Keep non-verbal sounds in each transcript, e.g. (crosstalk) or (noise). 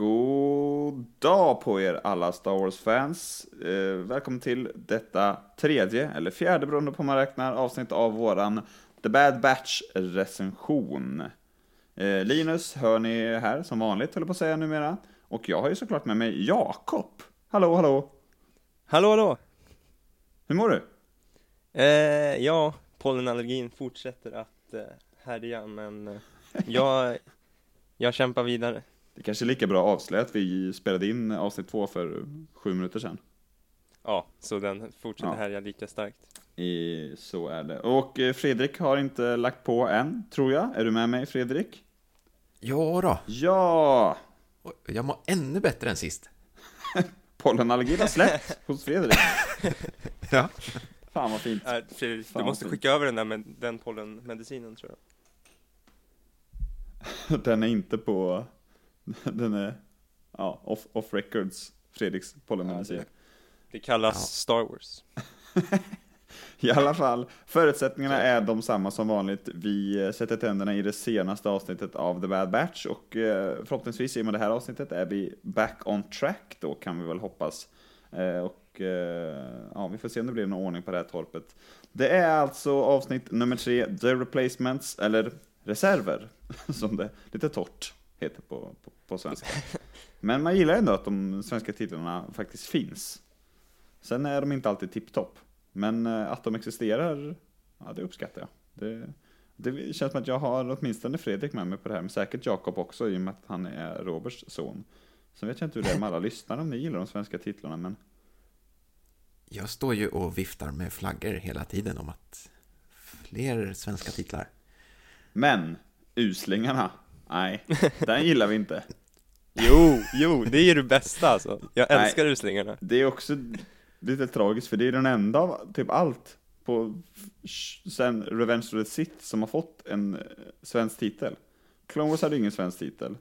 God dag på er alla Star Wars-fans. Eh, välkommen till detta tredje, eller fjärde beroende på hur man räknar, avsnitt av våran The Bad Batch-recension. Eh, Linus hör ni här som vanligt, höll på att säga numera. Och jag har ju såklart med mig Jakob. Hallå, hallå! Hallå, hallå! Hur mår du? Eh, ja, pollenallergin fortsätter att eh, härja, men eh, jag, jag kämpar vidare. Det kanske är lika bra att avslöja att vi spelade in avsnitt två för sju minuter sedan. Ja, så den fortsätter Ja. härja lika starkt. I, så är det. Och eh, Fredrik har inte lagt på än, tror jag. Är du med mig, Fredrik? Ja då. Ja! Jag mår ännu bättre än sist. (laughs) Pollenallergin har släppt (laughs) hos Fredrik. Ja. Fan vad fint. Äh, Fredrik, Fan, du måste fint. skicka över den där med den pollenmedicinen tror jag. (laughs) Den är inte på... (laughs) Den är ja, off, off records, Fredriks pollenmedicin. Ja, Det kallas Ja. Star Wars. (laughs) I alla fall, förutsättningarna är de samma som vanligt. Vi eh, sätter tänderna i det senaste avsnittet av The Bad Batch och eh, förhoppningsvis i och med det här avsnittet är vi back on track då kan vi väl hoppas. Eh, Och ja, vi får se om det blir någon ordning på det här torpet. Det är alltså avsnitt nummer tre, The Replacements, eller reserver, (laughs) som det lite torrt heter på, på, på svenska. (laughs) Men man gillar ändå att de svenska titlarna faktiskt finns. Sen är de inte alltid tipptopp. Men eh, att de existerar, ja det uppskattar jag. Det, det känns som att jag har åtminstone Fredrik med mig på det här, men säkert Jakob också i och med att han är Roberts son. Sen vet jag inte hur det är med alla lyssnare om ni gillar de svenska titlarna, men Jag står ju och viftar med flaggor hela tiden om att fler svenska titlar. Men, uslingarna, nej, den gillar vi inte. Jo, jo, det är ju det bästa alltså. Jag Nej. älskar uslingarna. Det är också lite tragiskt, för det är den enda av typ allt på sen Revenge of the Sith som har fått en eh, svensk titel. Clone Wars hade ingen svensk titel.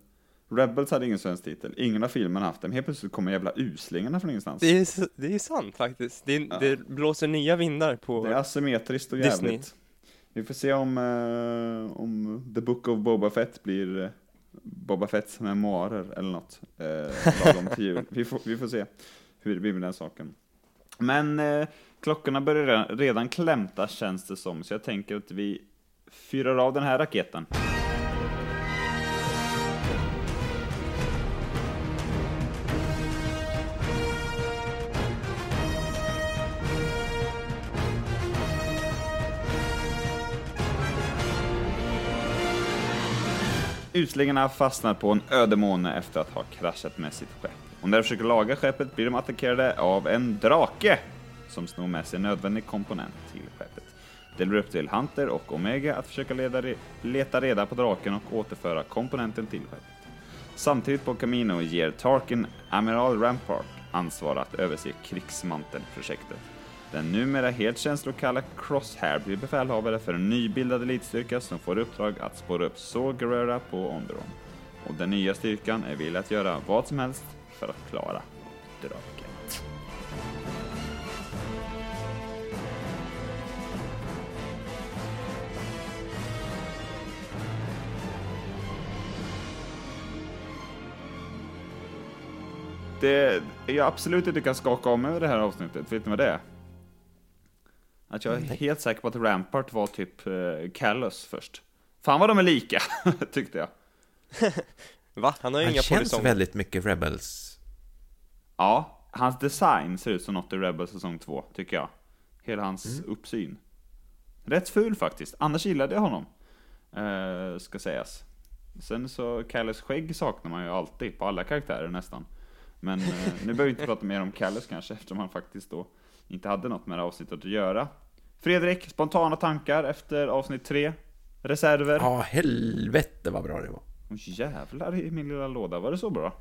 Rebels hade ingen svensk titel. Ingen av filmerna haft den. Helt plötsligt kommer jävla uslingarna från ingenstans. Det är, det är sant faktiskt. Det, Ja. det blåser nya vindar på... Det är asymmetriskt och Disney. jävligt. Vi får se om, eh, om The Book of Boba Fett blir eh, Boba Fetts memoarer eller något. Eh, lagom till jul. Vi får, vi får se hur det blir med den saken. Men eh, klockorna börjar redan, redan klämta känns det som, så jag tänker att vi fyrar av den här raketen. Uslingarna fastnar på en öde måne efter att ha kraschat med sitt skepp. Och när de försöker laga skeppet blir de attackerade av en drake som snor med sig en nödvändig komponent till skeppet. Det blir upp till Hunter och Omega att försöka leda, leta reda på draken och återföra komponenten till skeppet. Samtidigt på Camino ger Tarkin Amiral Rampart ansvar att överse krigsmantelprojektet. Den numera helt känslokalla Crosshair blir befälhavare för en nybildad elitstyrka som får i uppdrag att spåra upp Saw Gerrera på Onderon. Och den nya styrkan är villig att göra vad som helst för att klara uppdraget. Det jag absolut inte kan skaka om över det här avsnittet, vet ni vad det är? Att jag är Nej. helt säker på att Rampart var typ eh, Callus först. Fan vad de är lika, (laughs) tyckte jag. (laughs) Va? Han har ju Han inga känns polisonger. väldigt mycket Rebels. Ja, hans design ser ut som något i Rebel säsong 2, tycker jag. Hela hans uppsyn. Rätt ful faktiskt, annars gillade jag honom. Eh, ska sägas. Sen så, Callus skägg saknar man ju alltid, på alla karaktärer nästan. Men eh, nu behöver vi inte (laughs) prata mer om Callus kanske, eftersom han faktiskt då inte hade något med det här avsnittet att göra. Fredrik, spontana tankar efter avsnitt 3? Reserver? Ja, helvete vad bra det var. Åh jävlar i min lilla låda, var det så bra?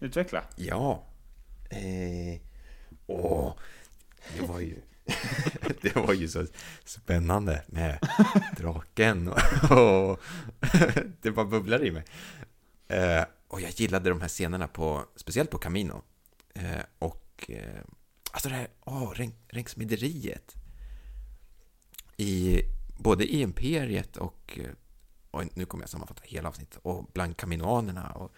Utveckla. (laughs) Ja. Eh, åh, det var ju... (laughs) det var ju så spännande med draken och, och det bara bubblar i mig. Eh, och jag gillade de här scenerna på, speciellt på Camino. Eh, och eh, alltså det här, ränk, ränksmideriet. I, både i Imperiet och, eh, och nu kommer jag sammanfatta hela avsnittet, och bland kaminoanerna och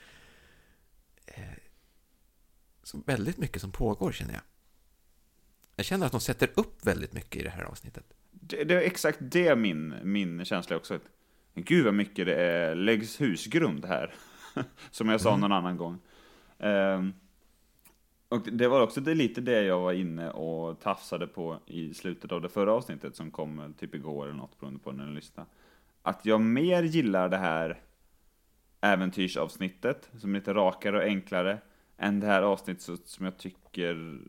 så väldigt mycket som pågår känner jag. Jag känner att de sätter upp väldigt mycket i det här avsnittet. Det, det är exakt det min, min känsla också. Gud vad mycket det är, läggs husgrund här. (laughs) Som jag sa någon annan gång. Ehm, och det var också det, lite det jag var inne och tafsade på i slutet av det förra avsnittet som kom eh, typ igår eller något beroende på när du lyssnade. Att jag mer gillar det här äventyrsavsnittet som är lite rakare och enklare än det här avsnittet som jag tycker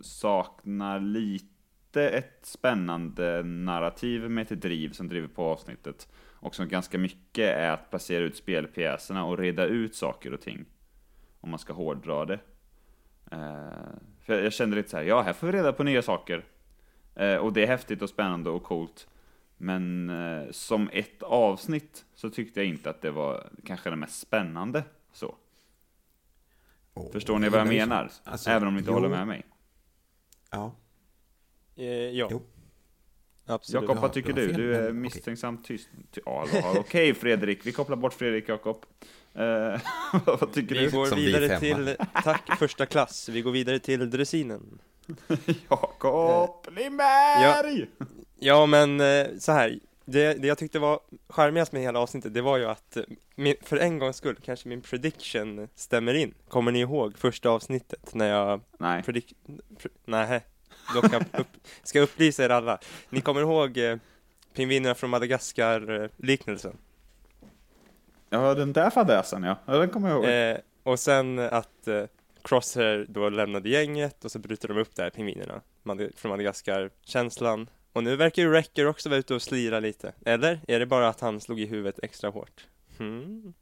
saknar lite ett spännande narrativ med ett driv som driver på avsnittet och som ganska mycket är att placera ut spelpjäserna och reda ut saker och ting. Om man ska hårdra det. Uh, för jag, jag kände lite så här, ja här får vi reda på nya saker. Uh, och det är häftigt och spännande och coolt. Men uh, som ett avsnitt så tyckte jag inte att det var kanske det mest spännande. Så. Oh, Förstår ni vad jag menar? Alltså, Även om ni inte jo, håller med mig. Ja. Eh, ja, Jo. absolut. Jakob, vad tycker du har du? är misstänksamt tyst. Ty- Ja, okej Fredrik, vi kopplar bort Fredrik Jakob. Eh, (laughs) vad tycker Vi du? går Som vi vidare femma. till, tack första klass, vi går vidare till dressinen. (laughs) Jakob Lindberg! Ja men eh, så här, det, det jag tyckte var charmigast med hela avsnittet, det var ju att eh, min, för en gångs skull kanske min prediction stämmer in. Kommer ni ihåg första avsnittet när jag Nej. predict... Pr nej, då kan jag upp, ska jag upplysa er alla. Ni kommer ihåg eh, pingvinerna från Madagaskar-liknelsen? Ja, den där fadäsen ja. ja. Den kommer jag ihåg. Eh, och sen att eh, Crosshair då lämnade gänget och så bryter de upp där, pingvinerna Mad- från Madagaskar-känslan. Och nu verkar ju Wrecker också vara ute och slira lite. Eller? Är det bara att han slog i huvudet extra hårt? Hmm.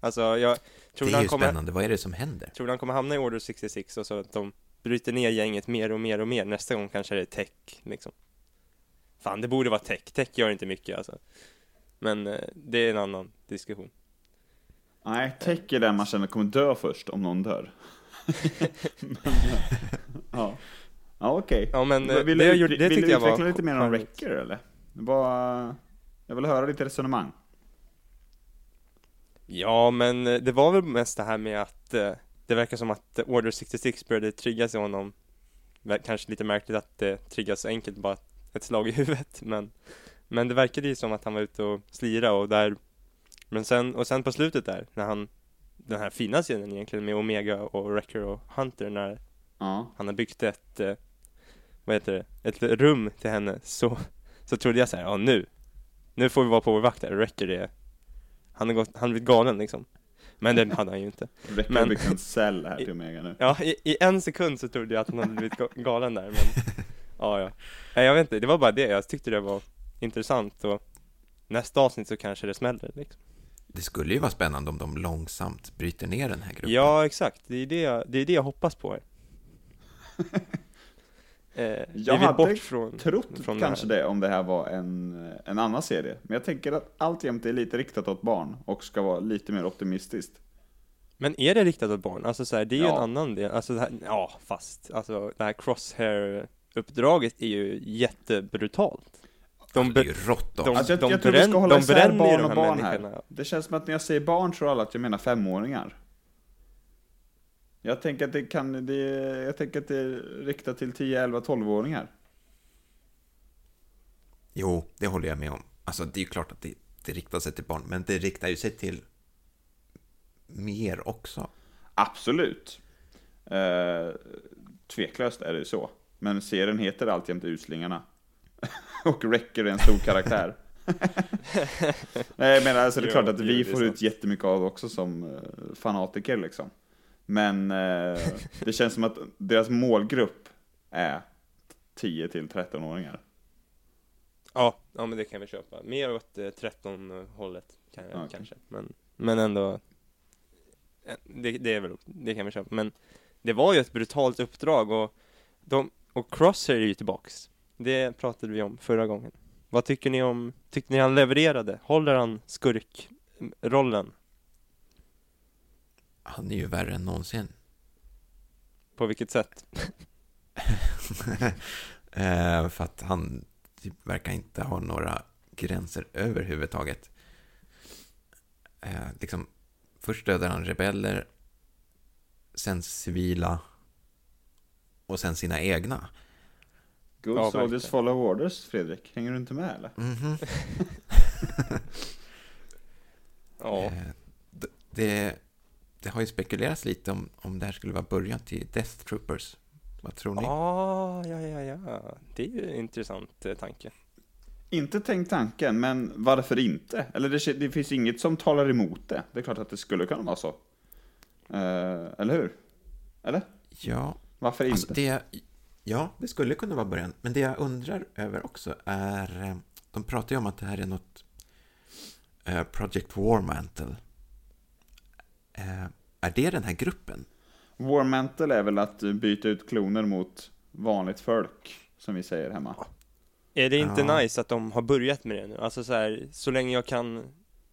Alltså, jag Det tror är han ju kommer, spännande. Vad är det som händer? tror han kommer hamna i Order 66 och så att de bryter ner gänget mer och mer och mer. Nästa gång kanske det är Tech, liksom. Fan, det borde vara Tech. Tech gör inte mycket alltså. Men eh, det är en annan diskussion. Nej, Tech är den man känner kommer dö först om någon dör. Men, (laughs) ja, ja okej. Ja, men eh, Vill det, du, jag gjorde, det vill du utveckla lite mer om. Wrecker eller? Det var, jag vill höra lite resonemang. Ja, men eh, det var väl mest det här med att eh, det verkar som att eh, Order 66 började triggas i honom. Kanske lite märkligt att det triggas så enkelt, bara ett slag i huvudet, men men det verkade ju som att han var ute och slira och där Men sen, och sen på slutet där, när han Den här fina scenen egentligen med Omega och Wrecker och Hunter när Ja. han har byggt ett eh, Vad heter det? Ett rum till henne så Så trodde jag så här, ja nu Nu får vi vara på vår vakt där, Wrecker det Han har gått, han har blivit galen liksom Men det hade han ju inte (laughs) Wrecker Men- har byggt en (laughs) cell här till Omega nu. Ja, i, i en sekund så trodde jag att han hade blivit ga- galen där men (laughs) Ja, ja Nej, jag vet inte, det var bara det, jag tyckte det var intressant och Nästa avsnitt så kanske det smäller liksom Det skulle ju vara spännande om de långsamt bryter ner den här gruppen. Ja, exakt, det är det jag, det är det jag hoppas på här eh, (laughs) Jag hade bort från, Trott från kanske det det om det här var en, en annan serie. Men jag tänker att alltjämt är lite riktat åt barn och ska vara lite mer optimistiskt. Men är det riktat åt barn? Alltså så här, det är ju Ja. en annan del, alltså det här, ja fast, alltså det här crosshair-uppdraget är ju jättebrutalt De, Alltså, det är ju rått de-. Alltså jag, de jag tror vi ska hålla de isär barn och barn här. Det känns som att när jag säger barn tror alla att jag menar femåringar. Jag tänker att det kan, det, jag tänker att det är riktat till 10, 11, 12-åringar. Jo, det håller jag med om. Alltså, det är ju klart att det, det riktar sig till barn, men det riktar ju sig till mer också. Absolut. Eh, tveklöst är det så. Men serien heter alltjämt Uslingarna. (laughs) och Wrecker är en stor karaktär. (laughs) Nej, menar, alltså det är klart att vi får ut jättemycket av också som eh, fanatiker liksom. Men eh, (laughs) det känns som att deras målgrupp är 10 till 13-åringar. Ja, ja men det kan vi köpa. Mer åt eh, 13 hållet kan jag, Okej. kanske. Men, men ändå. eh, Det, det är väl, det kan vi köpa. Men det var ju ett brutalt uppdrag och de, och Crosshair är ju tillbaks. Det pratade vi om förra gången. Vad tycker ni om, tyckte ni han levererade? Håller han skurkrollen? Han är ju värre än någonsin. På vilket sätt? (laughs) Eh, för att han typ verkar inte ha några gränser överhuvudtaget. Eh, liksom, först dödar han rebeller, sen civila, och sen sina egna. Good Ja, soldiers verkligen. follow orders, Fredrik. Hänger du inte med eller? Mhm. (laughs) Ja, Eh, det, det har ju spekulerats lite om, om det här skulle vara början till Death Troopers. Vad tror ni? ah, ja, ja, ja. Det är ju en intressant eh, tanke. Inte tänkt tanken, men varför inte? Eller det, det finns inget som talar emot det. Det är klart att det skulle kunna vara så. Eh, eller hur? Eller? Ja, Varför alltså inte? det, ja, det skulle kunna vara början. Men det jag undrar över också är, eh, de pratar ju om att det här är något eh, Project War Mantle. Eh, är det den här gruppen? War Mantle är väl att byta ut kloner mot vanligt folk, som vi säger hemma. Är det inte Ja. nice att de har börjat med det nu? Alltså så här, så länge jag kan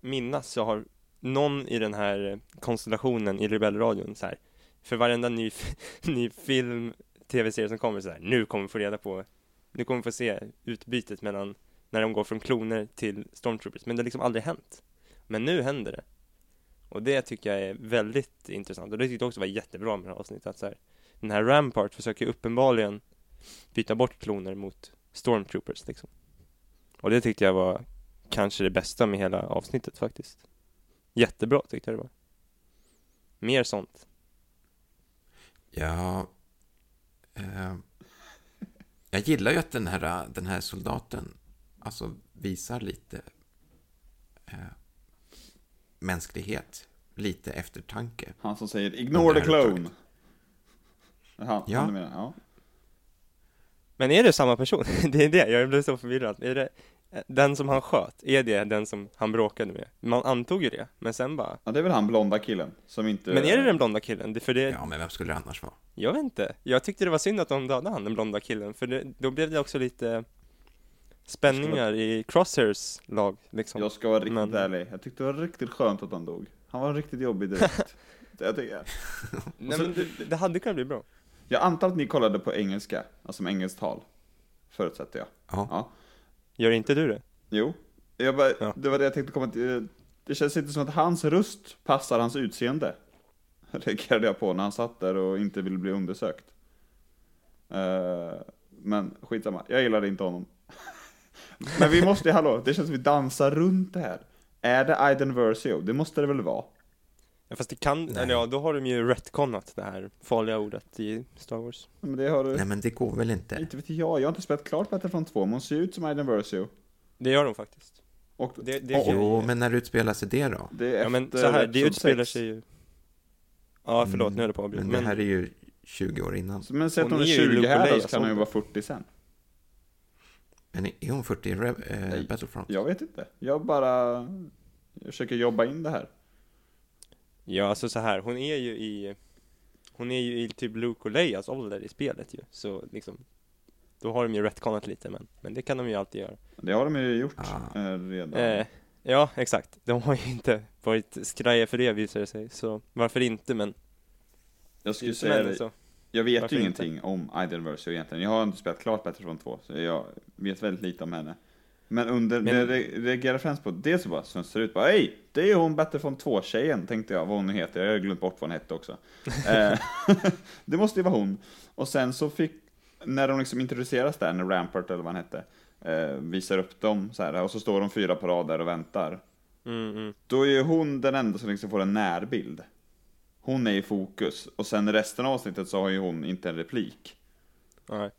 minnas så har någon i den här konstellationen i Rebellradion så här, för varenda ny, (laughs) ny film, tv-serie som kommer så här, nu kommer vi få reda på, nu kommer vi få se utbytet mellan när de går från kloner till stormtroopers, men det har liksom aldrig hänt. Men nu händer det. Och det tycker jag är väldigt intressant, och det tyckte jag också var jättebra med det här avsnittet, att så här, den här Rampart försöker uppenbarligen byta bort kloner mot stormtroopers liksom. Och det tyckte jag var kanske det bästa med hela avsnittet faktiskt. Jättebra tyckte jag det var. Mer sånt. Ja, eh, jag gillar ju att den här, den här soldaten alltså visar lite eh, mänsklighet, lite eftertanke. Han som säger 'Ignore the clone' Han, Ja. han du menar, ja. Men är det samma person? (laughs) det är det, jag blev så förvirrad. Är det den som han sköt? Är det den som han bråkade med? Man antog ju det, men sen bara ja, det är väl han blonda killen som inte... Men är det den blonda killen? Det- För det, Ja, men vem skulle det annars vara? jag vet inte. Jag tyckte det var synd att de dödade han, den blonda killen, för det, då blev det också lite spänningar i Crosshairs lag liksom. Jag ska vara riktigt Men- ärlig, jag tyckte det var riktigt skönt att han dog. Han var riktigt jobbig direkt. det (laughs) jag, tycker jag. Nej, men det, det hade kunnat bli bra. jag antar att ni kollade på engelska, alltså med engelskt tal. Förutsätter jag. Ja, Ja. Gör inte du det? Jo. Jag bara, Ja. Det var det jag tänkte komma till. Det känns inte som att hans röst passar hans utseende. Reagerade jag på när han satt där och inte ville bli undersökt. Eh, men skitsamma, jag gillade inte honom. (laughs) men vi måste, hallå, det känns som vi dansar runt det här. Är det Aiden Versio? Det måste det väl vara? Ja, fast det kan, Nej. eller ja, då har de ju retconat det här farliga ordet i Star Wars. Men det har du... nej men det går väl inte? Inte vet jag, jag har inte spelat klart Battlefront 2, men hon ser ut som Aiden Versio. Det gör de faktiskt. Och Det, det, och- Jo, men när utspelar sig det då? det är ja men efter så här, det utspelar sig ju Ja förlåt, Mm, nu är det på att avbryta. Men det här är ju 20 år innan. Men säg att Hon hon är är ju 20 Luke här då, så kan hon ju vara 40 sen. Men är hon 40 i Nej. Battlefront? Jag vet inte. Jag bara jag försöker jobba in det här. Ja alltså så här, hon är ju i Hon är ju i typ Luke och Leias ålder i spelet ju, så liksom Då har de ju retconat lite men, men det kan de ju alltid göra Det har de ju gjort Ah. eh, redan. eh, Ja exakt, de har ju inte varit skraja för det visar det sig, så varför inte men jag skulle säga det. så, Jag vet varför ju ingenting om Aiden Versio egentligen. Jag har inte spelat klart Battlefront 2, så jag vet väldigt lite om henne. Men under, Men- det re- reagerar främst på, det så bara ser ut bara Hej! Det är hon Battlefront 2-tjejen, tänkte jag, vad hon nu heter. Jag har glömt bort vad hon hette också. (laughs) Eh, (laughs) det måste ju vara hon. Och sen så fick, när de liksom introduceras där, när Rampart eller vad han hette, eh, visar upp dem så här, och så står de fyra på rad där och väntar. mm, mm. Då är ju hon den enda som liksom får en närbild. Hon är i fokus, och sen resten av avsnittet så har ju hon inte en replik. Nej.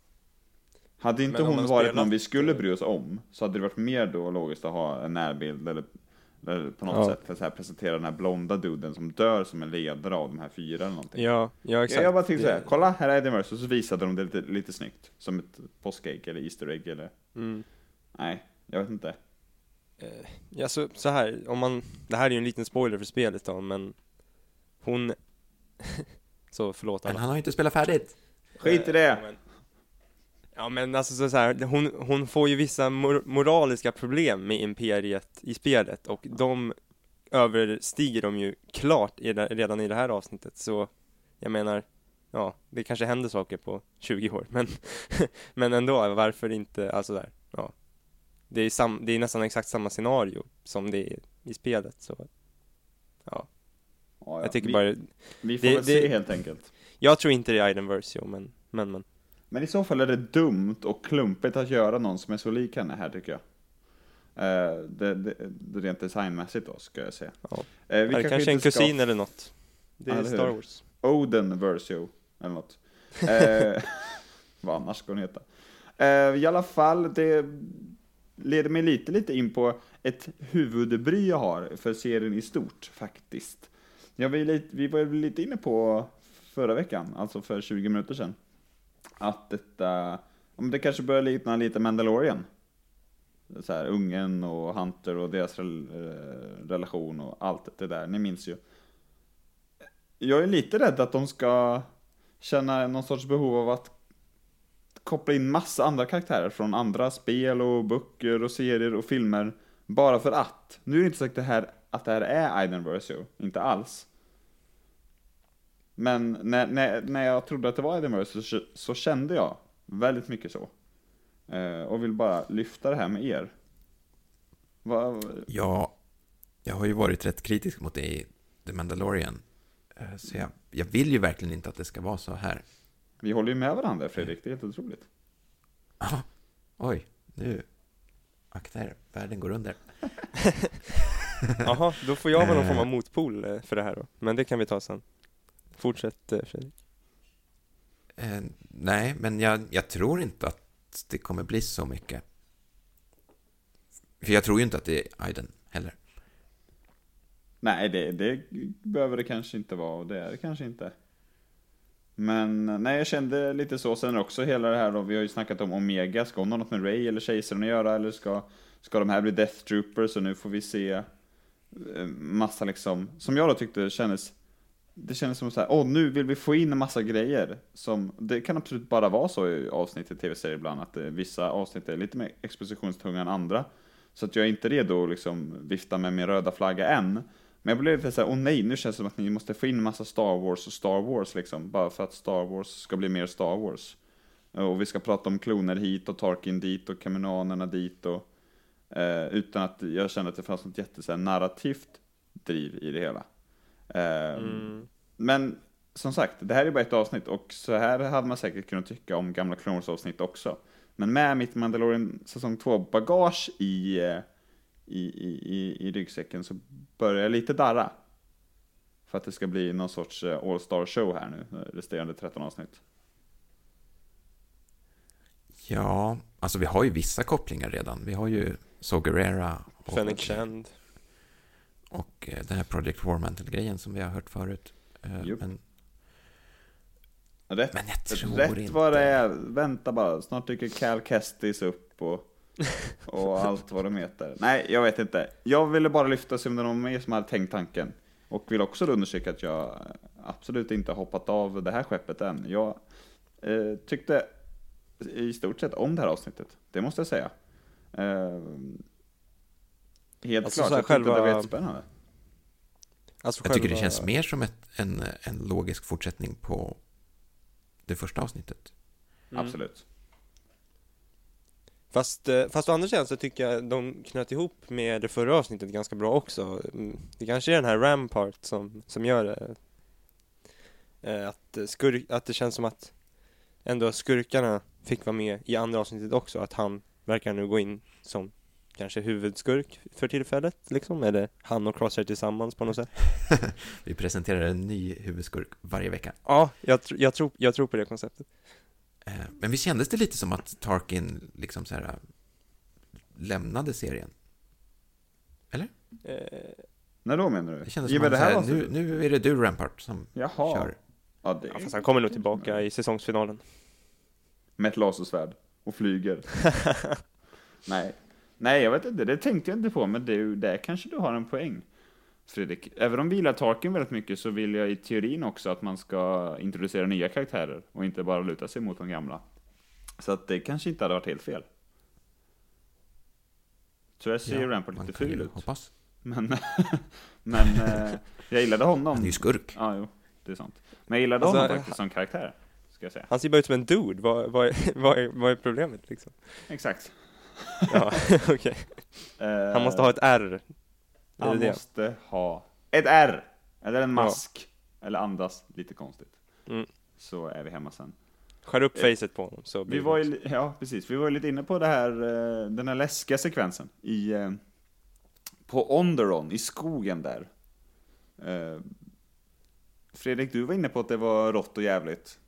Hade inte Men hon varit spelat- någon vi skulle bry oss om, så hade det varit mer då logiskt att ha en närbild eller, eller på något Ja. sätt för att så här presentera den här blonda duden som dör som en ledare av de här fyra eller någonting. Ja, ja exakt jag bara tänkte såhär, kolla här är Eddie Murphy, och så visade de det lite, lite snyggt. Som ett påskägg eller Easter egg eller, mm. nej, jag vet inte. Eh, Ja, så, så här, om man, det här är ju en liten spoiler för spelet då, men hon, (laughs) så förlåt Men alla. han har ju inte spelat färdigt. Skit i Eh, det! Ja men, alltså så, så här, hon, hon får ju vissa mor moraliska problem med Imperiet i spelet och de överstiger de ju klart i det, redan i det här avsnittet, så jag menar, ja, det kanske händer saker på 20 år, men, (laughs) men ändå, varför inte, alltså där, ja. Det är, sam, det är nästan exakt samma scenario som det är i spelet, så ja, Ja, ja. jag tycker vi, bara, vi får det- väl det- se helt enkelt. jag tror inte det är Aiden Versio, men Men men. Men i så fall är det dumt och klumpigt att göra någon som är så lik henne här tycker jag. Eh, det, det, det rent designmässigt då, ska jag säga. Ja. Eh, vi Eller kanske en ska- kusin eller något. Det är Ja? Star Wars. Oden Versio, eller något. Eh, (laughs) vad annars ska hon heta? Eh, I alla fall, det leder mig lite, lite in på ett huvudbry jag har för serien i stort, faktiskt. Ju lite, vi var ju lite inne på förra veckan, alltså för 20 minuter sedan, att detta, om det kanske börjar likna lite Mandalorian. Så här, ungen och Hunter och deras eh, relation och allt det där, ni minns ju. Jag är lite rädd att de ska känna någon sorts behov av att koppla in massa andra karaktärer från andra spel och böcker och serier och filmer bara för att. Nu är det inte säkert det här, att det här är Aiden Versio, inte alls. Men när, när, när jag trodde att det var Aiden Versio så, så kände jag väldigt mycket så. Eh, och vill bara lyfta det här med er. Va, Ja, jag har ju varit rätt kritisk mot det i The Mandalorian. Eh, Så jag, jag vill ju verkligen inte att det ska vara så här. vi håller ju med varandra Fredrik, det är helt otroligt. Ah, oj, nu. Akta er, världen går under. (laughs) Jaha, då får jag vara någon form av Eh. motpol eh, för det här då. Men det kan vi ta sen. Fortsätt eh, Fredrik. Eh, nej, men jag, jag tror inte att det kommer bli så mycket. För jag tror ju inte att det är Aiden heller. Nej, det, det behöver det kanske inte vara och det är det kanske inte. Men nej, jag kände lite så. Sen också hela det här då, vi har ju snackat om Omega. Ska hon ha något med Ray eller Kejsaren att göra? Eller ska, ska de här bli Death Troopers? Och nu får vi se eh, massa liksom, som jag då tyckte kändes det kändes som så här, åh nu vill vi få in en massa grejer. Som, det kan absolut bara vara så i avsnitt i tv-serier ibland, att eh, vissa avsnitt är lite mer expositionstunga än andra. Så att jag är inte redo att liksom vifta med min röda flagga än. Men jag blev lite såhär, åh nej, nu känns det som att ni måste få in massa Star Wars och Star Wars liksom, bara för att Star Wars ska bli mer Star Wars. Och vi ska prata om kloner hit och Tarkin dit och Kaminanerna dit och eh, utan att jag kände att det fanns något jätte så här, narrativt driv i det hela. Eh, Mm. Men som sagt, det här är bara ett avsnitt och så här hade man säkert kunnat tycka om gamla Clone avsnitt också. Men med mitt Mandalorian säsong 2 bagage i, eh, i, i, i, i ryggsäcken så börjar jag lite darra. För att det ska bli någon sorts eh, All Star show här nu, eh, resterande 13 avsnitt. Ja, alltså vi har ju vissa kopplingar redan. Vi har ju och, Fennec Shand. Och eh, den här Project War Mantle-grejen som vi har hört förut. Eh, Jupp. Men, Rätt, men jag tror rätt inte... vad det är, vänta bara, snart dyker Cal Kestis upp och, (laughs) och allt vad de heter. Nej, jag vet inte. Jag ville bara lyfta sig om det var mer som hade tänkt tanken. Och vill också undersöka att jag absolut inte har hoppat av det här skeppet än. Jag eh, tyckte i stort sett om det här avsnittet, det måste jag säga. Eh, helt Alltså, klart, så här jag tyckte det var själva- jättespännande. Alltså Jag tycker det själva- känns mer som ett, en, en logisk fortsättning på det första avsnittet. Mm. Absolut. Fast, eh, fast å andra sidan så tycker jag de knöt ihop med det förra avsnittet ganska bra också. Mm, Det kanske är den här Rampart som, som gör det. Eh, Att, eh, skurk, att det känns som att ändå skurkarna fick vara med i andra avsnittet också. Att han verkar nu gå in som kanske huvudskurk för tillfället liksom. Eller han och Crosshair tillsammans på något sätt. (laughs) Vi presenterar en ny huvudskurk varje vecka. Ja, jag, tr- jag, tror, jag tror på det konceptet. Eh, Men vi kändes det lite som att Tarkin liksom så här äh, lämnade serien? Eh, När då menar du? Det kändes som att det här här, nu, nu är det du Rampart som Jaha. kör. Ja, det ja, fast han kommer nog tillbaka i säsongsfinalen. Med ett lasersvärd och flyger. (laughs) Nej. Nej, jag vet inte, det tänkte jag inte på, men det, där kanske du har en poäng. Fredrik, även om vi gillar Tarkin väldigt mycket så vill jag i teorin också att man ska introducera nya karaktärer och inte bara luta sig mot de gamla. Så att det kanske inte hade varit helt fel. Tyvärr ser ju Rampart lite ful ut. Hoppas. Men, (laughs) men eh, jag gillade honom. Han är ju skurk. Ja, jo, det är sant. Men jag gillade Alltså, honom faktiskt som karaktär, ska jag säga. Han ser bara ut som en dude. Vad, vad, är, (laughs) vad, är, vad är problemet liksom? Exakt. Ja, (laughs) (laughs) okej. Eh, Han måste ha ett R. Är Han det måste ha ett R, eller en mask, eller andas lite konstigt. Mm. Så är vi hemma sen. skär upp Eh, facet på honom så blir Vi det var ju, ja, precis. Vi var ju lite inne på det här, eh, den här läskiga sekvensen i, eh, på Onderon, i skogen där. Eh, Fredrik, du var inne på att det var rått och jävligt.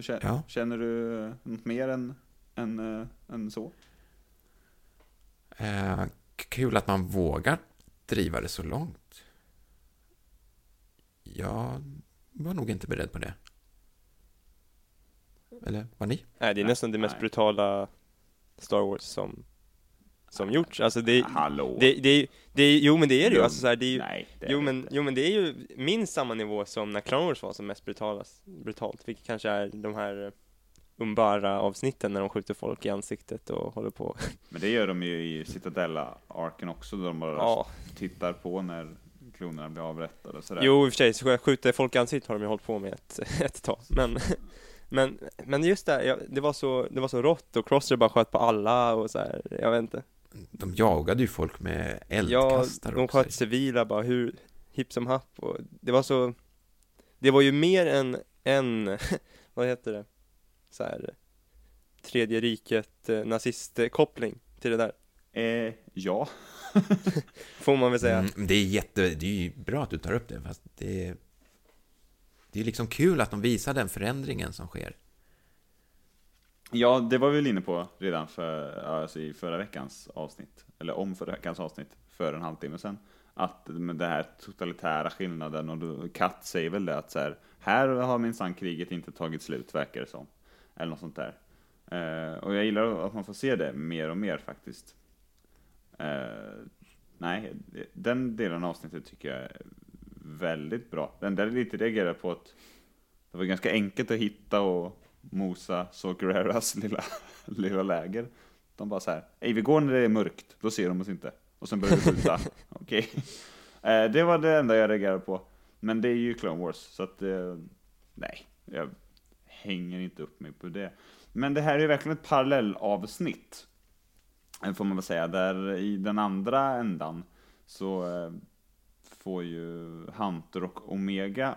Känner, Ja. känner du något mer än, än, eh, än så? Eh, kul att man vågar driva det så långt. Jag var nog inte beredd på det. Eller var ni? Nej, det är nästan det mest Nej. brutala Star Wars som, som gjorts. Alltså det, Hallå? det, det, är- det, jo men det är det ju. Alltså så här, det är ju, Nej, det jo men, jo men det är ju minst samma nivå som när Clone Wars var som mest brutalas, brutalt, vilket kanske är de här Umbara-avsnitten när de skjuter folk i ansiktet och håller på. Men det gör de ju i Citadella-arken också, där de bara Ja, tittar på när klonerna blir avrättade och sådär. jo i och för sig, så skjuta folk i ansiktet har de ju hållit på med ett, (laughs) ett tag, men men, men just det, ja, det var så, det var så rått och Crosser bara sköt på alla och så här, jag vet inte. De jagade ju folk med Ja, eldkastare de också. sköt civila bara hur hipp som happ och det var så Det var ju mer än en, (laughs) vad heter det? Så här Tredje riket eh, nazistkoppling till det där Eh, ja. (laughs) Får man väl säga Mm, det är jätte, det är ju bra att du tar upp det, fast det är, det är liksom kul att de visar den förändringen som sker. Ja, det var vi väl inne på redan för, alltså i förra veckans avsnitt, eller om förra veckans avsnitt, för en halvtimme sedan. Att med den här totalitära skillnaden, och Katt säger väl det att så här, här har minsann kriget inte tagit slut, verkar det som. Eller något sånt där. Eh, och jag gillar att man får se det mer och mer faktiskt. Eh, nej, den delen av avsnittet tycker jag är väldigt bra. Den där är lite reagerar på att det var ganska enkelt att hitta och mosa Sokereras (laughs) lilla, lilla läger. De bara så här, Ej, vi går när det är mörkt, då ser de oss inte. Och sen börjar vi skjuta. (laughs) Okej. Eh, det var det enda jag reagerade på. Men det är ju Clone Wars, så att nej, jag hänger inte upp mig på det. Men det här är verkligen ett parallellavsnitt. eh, Får man väl säga, där i den andra ändan så eh, får ju Hunter och Omega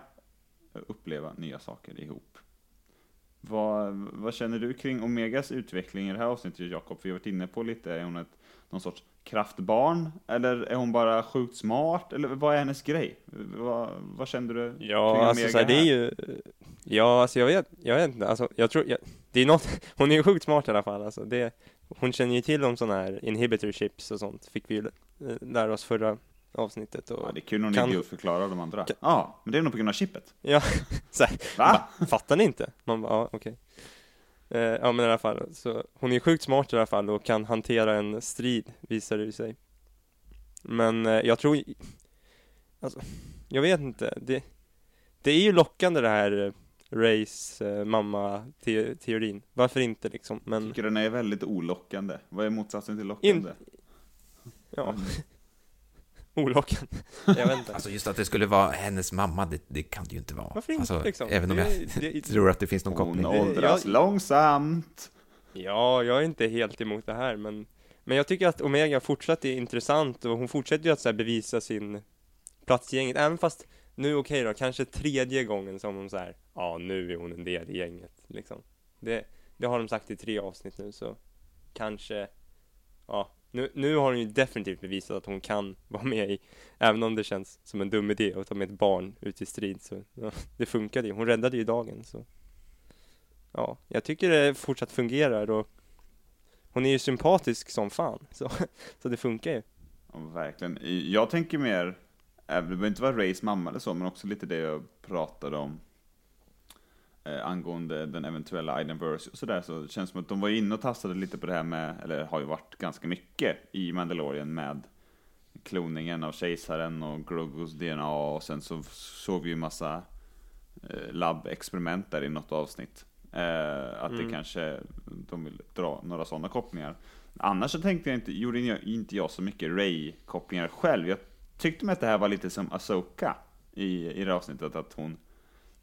uppleva nya saker ihop. Vad, vad känner du kring Omegas utveckling i det här avsnittet, Jakob? Vi har varit inne på lite, är hon ett, någon sorts kraftbarn? Eller är hon bara sjukt smart? Eller vad är hennes grej? Vad, vad kände du kring Ja, alltså Omega så här, det är ju Ja, alltså jag vet, jag vet inte, alltså jag tror, jag, det är något, (laughs) hon är ju sjukt smart i alla fall alltså det, Hon känner ju till om sådana här inhibitor chips och sånt, fick vi ju eh, lära oss förra avsnittet och Ja, det är kul när hon Kan- ligger och förklarar de andra. Ja, Kan- men det är nog på grund av chippet. Ja, (laughs) så här, Va? va? Fattar ni inte? Man bara, ja okej eh, Ja men i alla fall, så hon är sjukt smart i alla fall och kan hantera en strid, visar det sig Men eh, jag tror Alltså, jag vet inte, det Det är ju lockande det här eh, Rays eh, mamma-teorin Varför inte liksom, Jag men tycker den är väldigt olockande. Vad är motsatsen till lockande? ja (laughs) Olockande, (laughs) jag vet inte Alltså just att det skulle vara hennes mamma, det, det kan det ju inte vara. Varför inte alltså, liksom? Även om jag Det- det- (laughs) tror att det finns någon Hon koppling. åldras jag- långsamt. Ja, jag är inte helt emot det här, men Men jag tycker att Omega fortsatt är intressant och hon fortsätter ju att så här bevisa sin plats i gänget, även fast nu okej då, kanske tredje gången som hon så här, ja nu är hon en del i gänget liksom. Det, det har de sagt i tre avsnitt nu så kanske, ja, nu, nu har hon ju definitivt bevisat att hon kan (laughs) vara med i, även om det känns som en dum idé att ta med ett barn ut i strid så, ja, det funkade ju, hon räddade ju dagen så. Ja, jag tycker det fortsatt fungerar och hon är ju sympatisk som fan, så, (laughs) så det funkar ju. Ja, verkligen. Jag tänker mer, det behöver inte vara Rays mamma eller så, men också lite det jag pratade om eh, angående den eventuella Idenverse och sådär, så det känns som att de var inne och tastade lite på det här med, eller har ju varit ganska mycket i Mandalorian med kloningen av kejsaren och Grogus DNA och sen så såg vi ju massa eh, labbexperiment där i något avsnitt. Eh, att det Mm. kanske, de vill dra några sådana kopplingar. Annars så tänkte jag inte, gjorde jag- inte jag så mycket Ray-kopplingar själv. Jag tyckte mig att det här var lite som Asoka i, i det här avsnittet, att hon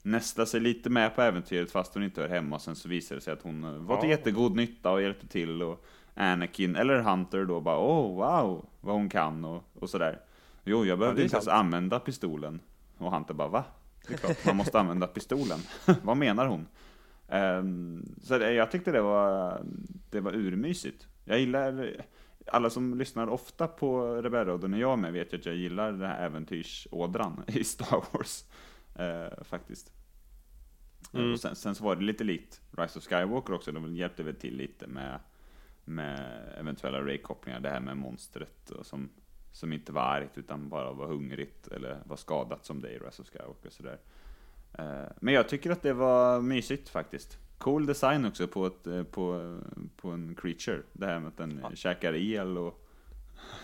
nästlar sig lite med på äventyret fast hon inte hör hemma. Sen så visade det sig att hon eh, var till Ja. jättegod nytta och hjälpte till. Och Anakin, eller Hunter då, bara oh wow, vad hon kan och, och sådär. Jo, jag behövde är inte ens använda pistolen. Och Hunter bara va? Det är klart, man måste använda pistolen. (laughs) vad menar hon? Ehm, så jag tyckte det var, det var urmysigt. Jag gillar, alla som lyssnar ofta på Rebellradion och jag med vet ju att jag gillar den här äventyrsådran i (laughs) Star Wars. eh, faktiskt. Mm. Och sen, sen så var det lite likt Rise of Skywalker också, de hjälpte väl till lite med, med eventuella Ray-kopplingar, det här med monstret och som, som inte var argt utan bara var hungrigt eller var skadat som det i Rise of Skywalker. Sådär. Eh, Men jag tycker att det var mysigt faktiskt. Cool design också på, ett, eh, på, på en creature. Det här med att den Ja. käkar el och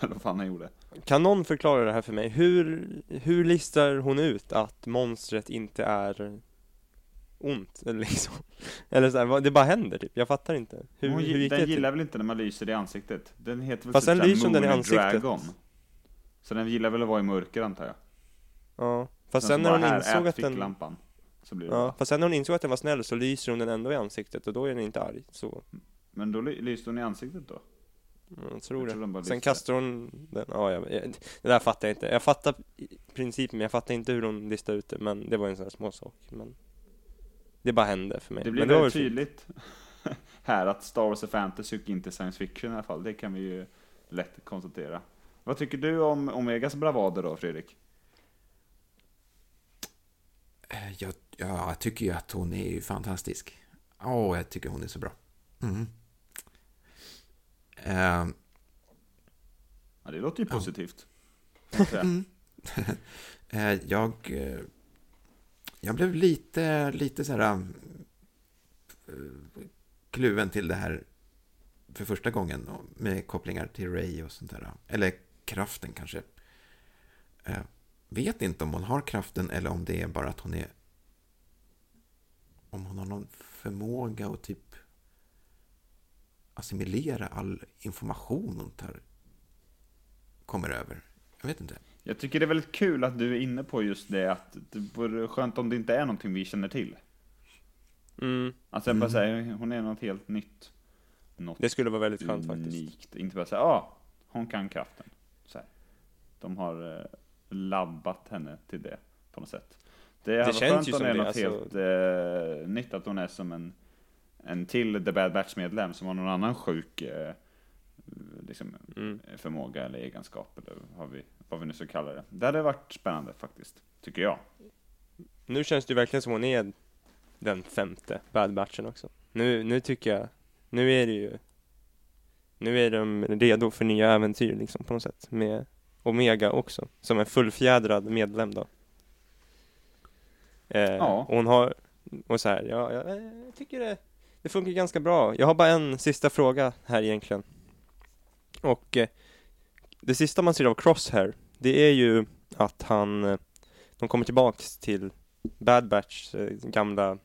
(laughs) vad fan han gjorde. Kan någon förklara det här för mig? Hur, hur listar hon ut att monstret inte är ont? (laughs) Eller liksom Eller så här, det bara händer typ, jag fattar inte Hur, Hon, hur gi- gick den det till? gillar väl inte när man lyser i ansiktet? Den heter väl Fast typ såhär lyser om den i ansiktet. Dragon. Så den gillar väl att vara i mörker antar jag. Ja, fast Den sen när hon insåg att den ficklampan. Så blir det Ja, bra. fast sen när hon insåg att den var snäll så lyser hon den ändå i ansiktet och då är den inte arg, så Men då ly- lyste hon i ansiktet då? mm, jag tror Jag det tror bara Sen kastar hon den, ja jag, jag, det där fattar jag inte Jag fattar principen, men jag fattar inte hur hon listade ut det Men det var en sån här små sak men Det bara hände för mig Det blir men det väldigt tydligt (laughs) här att Star Wars är fantasy och inte science fiction i alla fall. Det kan vi ju lätt konstatera. Vad tycker du om Omegas bravader då, Fredrik? Eh, Jag, ja, jag tycker ju att hon är ju fantastisk. Åh, jag tycker hon är så bra. Mm. Eh, Ja, det låter ju positivt. (laughs) jag. Mm. (laughs) Eh, jag, jag blev lite, lite så här kluven till det här för första gången med kopplingar till Ray och sånt där. Eller kraften kanske. Vet inte om hon har kraften eller om det är bara att hon är om hon har någon förmåga att typ assimilera all information hon tar, kommer över. Jag vet inte. Jag tycker det är väldigt kul att du är inne på just det att det vore skönt om det inte är någonting vi känner till. mm, Alltså jag bara Mm. säger, hon är något helt nytt. Något Det skulle vara väldigt skönt faktiskt unikt. Inte bara säga, ja, ah, hon kan kraften. Så här. De har eh, labbat henne till det på något sätt. Det, varit känns skönt ju om som det är det, något alltså. helt eh, nytt, att hon är som en, en till The Bad Batch-medlem som har någon annan sjuk eh, liksom, mm. förmåga eller egenskap eller vad vi, vad vi nu ska kalla det. Det hade varit spännande faktiskt, tycker jag. Nu känns det ju verkligen som hon är den femte Bad Batchen också. Nu, nu tycker jag, nu är det ju, nu är de redo för nya äventyr liksom på något sätt med Omega också, som en fullfjädrad medlem då. Eh, Ja. och hon har, och så här, ja, jag, jag tycker det, det funkar ganska bra. Jag har bara en sista fråga här egentligen. Och eh, det sista man ser av Crosshair, det är ju att han, eh, de kommer tillbaks till Bad Batch eh, gamla,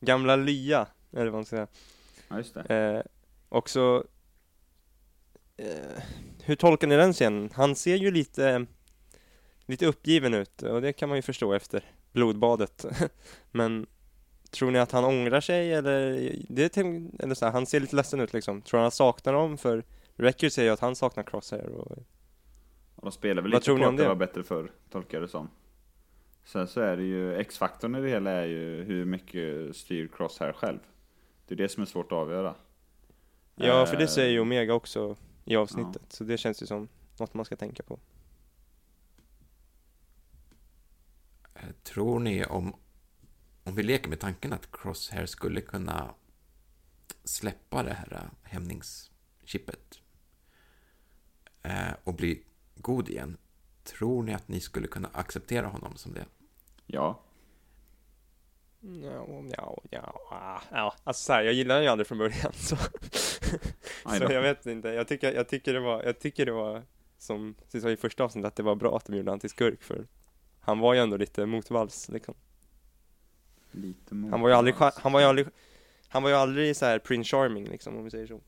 gamla lya, eller vad man ska säga. Ja, just det. Eh, och så, eh, hur tolkar ni den scenen? Han ser ju lite, lite uppgiven ut och det kan man ju förstå efter blodbadet. (laughs) Men tror ni att han ångrar sig eller, det, eller så här, han ser lite ledsen ut liksom. Tror han saknar dem? För Record säger ju att han saknar Crosshair och, Och de spelar väl Vad lite tror på att det det? var bättre förr, tolkar jag det som. Sen så är det ju, X-faktorn i det hela är ju hur mycket styr Cross här själv. Det är det som är svårt att avgöra. ja för det Eh, säger ju Omega också i avsnittet. Så det känns ju som något man ska tänka på. Eh, Tror ni om, om vi leker med tanken att Crosshair skulle kunna släppa det här eh, hämningschippet eh, och bli god igen, tror ni att ni skulle kunna acceptera honom som det? Ja. Ja, ja, ja, ah, ja. Alltså så här, jag gillar den ju aldrig från början så, så jag vet inte. Jag tycker, jag tycker det var, jag tycker det var som vi sa i första avsnittet att det var bra att de gjorde han till skurk för han var ju ändå lite motvalls liksom. Lite Han var ju aldrig, motvalls. han var ju aldrig, han var ju aldrig så här Prince Charming liksom om vi säger så.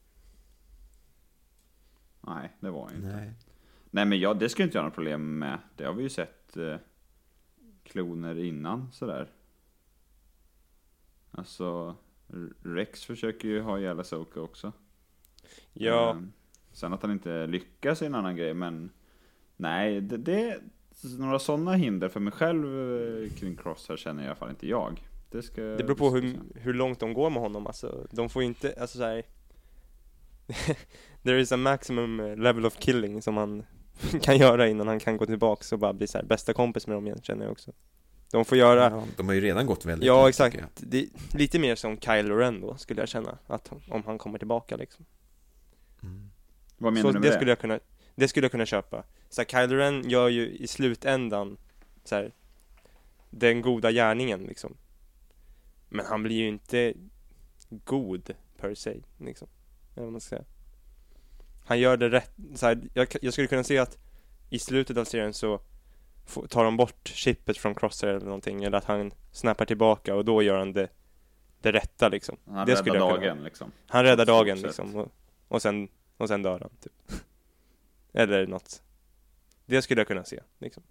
Nej, det var inte. Nej, Nej. men ja, det skulle inte jag ha några problem med. Det har vi ju sett eh, kloner innan sådär. Alltså, Rex försöker ju ha ihjäl Asoka också. Ja, Eh, Sen att han inte lyckas är en annan grej, men nej, det, det några sådana hinder för mig själv eh, kring Cross här känner i alla fall inte jag. Det, ska, Det beror på hur, hur långt de går med honom alltså. De får inte, alltså såhär (laughs) There is a maximum eh, level of killing som han (laughs) kan göra innan han kan gå tillbaks och bara bli så här bästa kompis med dem igen känner jag också. De får göra, Ja, de har ju redan gått väldigt ja långt, exakt, det, lite mer som Kylo Ren då skulle jag känna, att om han kommer tillbaka liksom. Mm. Vad menar Så du med det det? skulle jag kunna, det skulle jag kunna köpa. Så här, Kylo Ren gör ju i slutändan så här, den goda gärningen liksom. Men han blir ju inte god per se, liksom. Eller vad man ska säga. Han gör det rätt, så här, jag, jag skulle kunna se att i slutet av serien så tar de bort chippet från Crosshair eller någonting, eller att han snappar tillbaka och då gör han det, det rätta liksom. Han det räddar dagen liksom. Han räddar dagen liksom och, och, sen, och sen dör han typ. (laughs) Eller något. Det skulle jag kunna se liksom.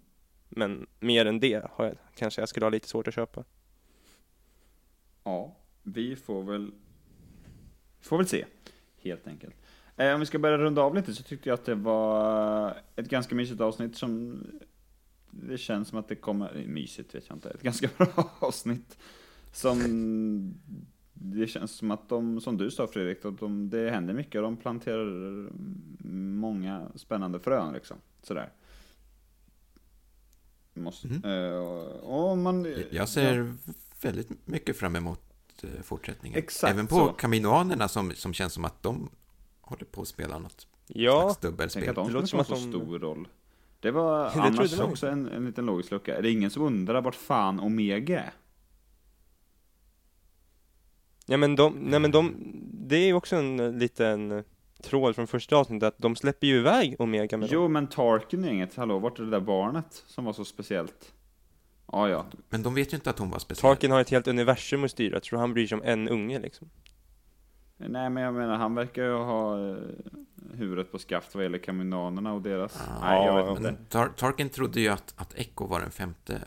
Men mer än det har jag, kanske jag skulle ha lite svårt att köpa. Ja, vi får väl får väl se, helt enkelt. Eh, om vi ska börja runda av lite så tyckte jag att det var ett ganska mysigt avsnitt som det känns som att det kommer, mysigt vet jag inte, ett ganska (laughs) bra avsnitt som det känns som att de, som du sa Fredrik, att de, det händer mycket och de planterar många spännande frön liksom, sådär. Måste, eh, och, och man, Jag ser väldigt mycket fram emot eh, fortsättningen. Exakt Även på så. kaminoanerna som, som känns som att de håller på att spela något Ja, slags dubbelspel. att de Det låter som att de- stor roll. Det var Det annars man också en, en liten logisk lucka. Är det ingen som undrar vart fan Omega är? ja men de, nej men de, det är ju också en eh, liten eh, tråd från första avsnittet att de släpper ju iväg Omega med dem. Jo, men Tarkin är inget. Hallå, vart är det där barnet som var så speciellt? Ja, ja. Men de vet ju inte att hon var speciell. Tarkin har ett helt universum att styra, jag tror han bryr sig om en unge liksom. Nej, men jag menar, han verkar ju ha eh, huvudet på skaft vad gäller kaminoanerna och deras... Nej, jag vet inte. Tar Tarkin trodde ju att, att Echo var den femte.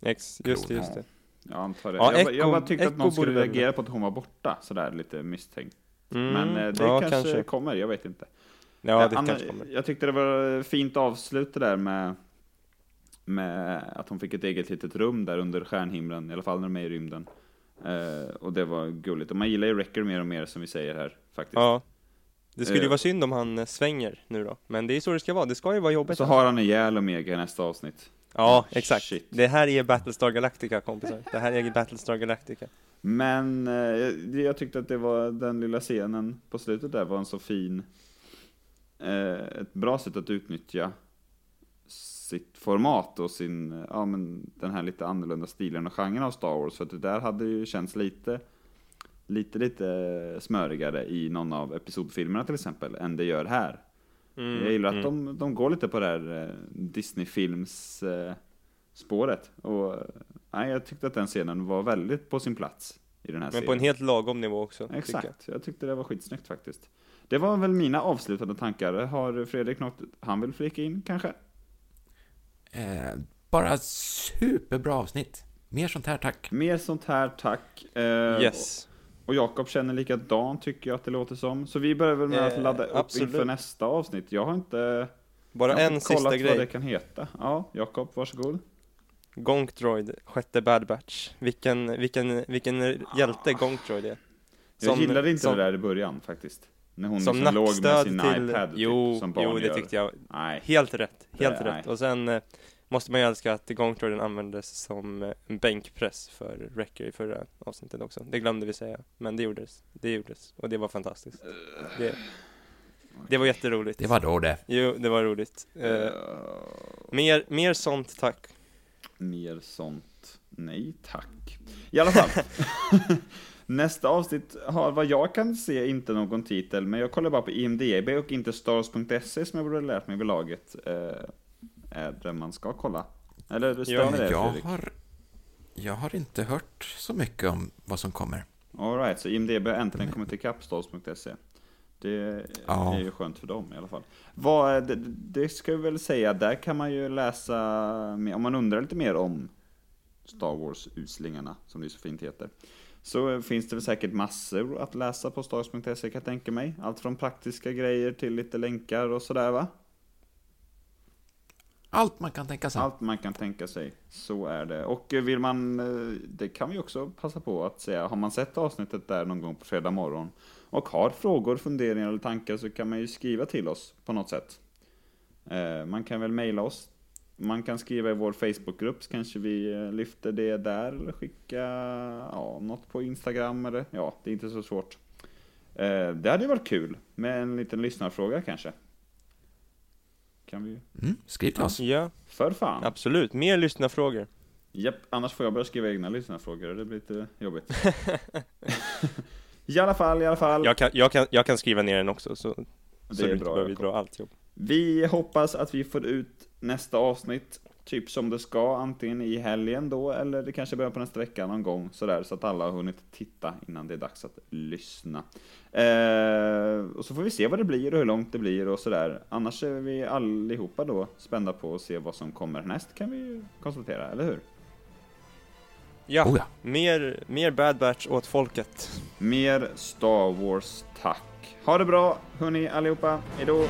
Ex, just det, just det. Jag antar det. Ja, jag, bara- jag Echo- bara tyckte att Echo någon skulle borde reagera på att hon var borta, sådär lite misstänkt. Mm, Men eh, det ja, kanske, kommer, jag vet inte. Ja, det Anna, kanske kommer. Jag tyckte det var fint avslut det där med, med att hon fick ett eget litet rum där under stjärnhimlen, i alla fall när de är i rymden. Eh, och det var gulligt. Och man gillar ju Wrecker mer och mer som vi säger här, faktiskt. Ja. Det skulle ju Eh. vara synd om han eh, svänger nu då, men det är så det ska vara, det ska ju vara jobbigt. Så har han ihjäl Omega i nästa avsnitt. Ja, exakt. Shit. Det här är Battlestar Galactica kompisar. Det här är Battlestar Galactica. Men eh, jag- tyckte att det var den lilla scenen på slutet där var en så fin, ett bra sätt att utnyttja sitt format och sin, ja men den här lite annorlunda stilen och genren av Star Wars. För att det där hade ju känts lite, lite, lite smörigare i någon av episodfilmerna till exempel, än det gör här. Mm, jag gillar att mm. de, de går lite på det här eh, Disney-films eh, spåret. Och eh, nej, jag tyckte att den scenen var väldigt på sin plats i den här Men serien. på en helt lagom nivå också. tycker jag. Exakt, jag tyckte det var skitsnyggt faktiskt. Det var väl mina avslutande tankar. Har Fredrik något han vill flika in kanske? Eh, bara superbra avsnitt. Mer sånt här, tack. Mer sånt här, tack. Eh, Yes. Och Jakob känner likadant tycker jag att det låter som. Så vi börjar väl med att Eh, ladda upp absolut. inför nästa avsnitt. Jag har inte, Bara jag har en inte kollat sista vad grej. det kan heta. Ja, Jakob, varsågod. Gonk Droid, sjätte Bad Batch. Vilken, vilken, vilken hjälte Gonk Droid är. Jag gillade inte som, det där i början faktiskt. När hon Som liksom låg med sin till... iPad jo, typ, som barn jo, det gör. tyckte jag. Nej. Helt rätt. Helt Det- rätt. nej. Och sen eh, måste man ju älska att Gonk Droiden användes som eh, en bänkpress för Wrecker i förra avsnittet också. Det glömde vi säga. Men det gjordes. Det gjordes. Och det var fantastiskt. Det, det var jätteroligt. Det var då det. Jo, det var roligt. Eh, Eh, mer, mer sånt tack. Mer sånt. Nej tack. I alla fall. (laughs) Nästa avsnitt har vad jag kan se inte någon titel, men jag kollar bara på IMDB och inte stars.se som jag borde ha lärt mig vid laget. Eh, är det man ska kolla. Eller det stämmer Ja, det jag Fredrik? har, jag har inte hört så mycket om vad som kommer. Alright, så IMDB har äntligen kommit ikapp stars.se. Det Ja. är ju skönt för dem i alla fall. Vad, det, det ska vi väl säga, där kan man ju läsa, om man undrar lite mer om Star Wars-uslingarna, som det så fint heter. Så finns det väl säkert massor att läsa på stars.se kan jag tänka mig. Allt från praktiska grejer till lite länkar och sådär va? Allt man kan tänka sig. Allt man kan tänka sig, så är det. Och vill man, eh, det kan vi också passa på att säga, har man sett avsnittet där någon gång på fredag morgon och har frågor, funderingar eller tankar så kan man ju skriva till oss på något sätt. Eh, Man kan väl mejla oss. Man kan skriva i vår Facebookgrupp så kanske vi eh, lyfter det där eller skicka ja, något på Instagram eller ja, det är inte så svårt. Eh, Det hade ju varit kul med en liten lyssnarfråga kanske. Kan vi Mm, skriv till oss. Ja, För fan. absolut. Mer lyssnarfrågor. Japp, annars får jag börja skriva egna lyssnarfrågor och det blir lite jobbigt. (laughs) I alla fall, i alla fall. Jag kan, jag kan, jag kan skriva ner den också, så, Det så är du inte bra, behöver dra allt jobb. Vi hoppas att vi får ut nästa avsnitt typ som det ska, antingen i helgen då, eller det kanske börjar på nästa vecka någon gång sådär, så att alla har hunnit titta innan det är dags att lyssna. Eh, och så får vi se vad det blir och hur långt det blir och sådär. Annars är vi allihopa då spända på att se vad som kommer näst, kan vi ju konstatera, eller hur? Ja, Oh ja. mer, mer Bad Batch åt folket. Mer Star Wars, tack! Ha det bra, hörni allihopa, hejdå!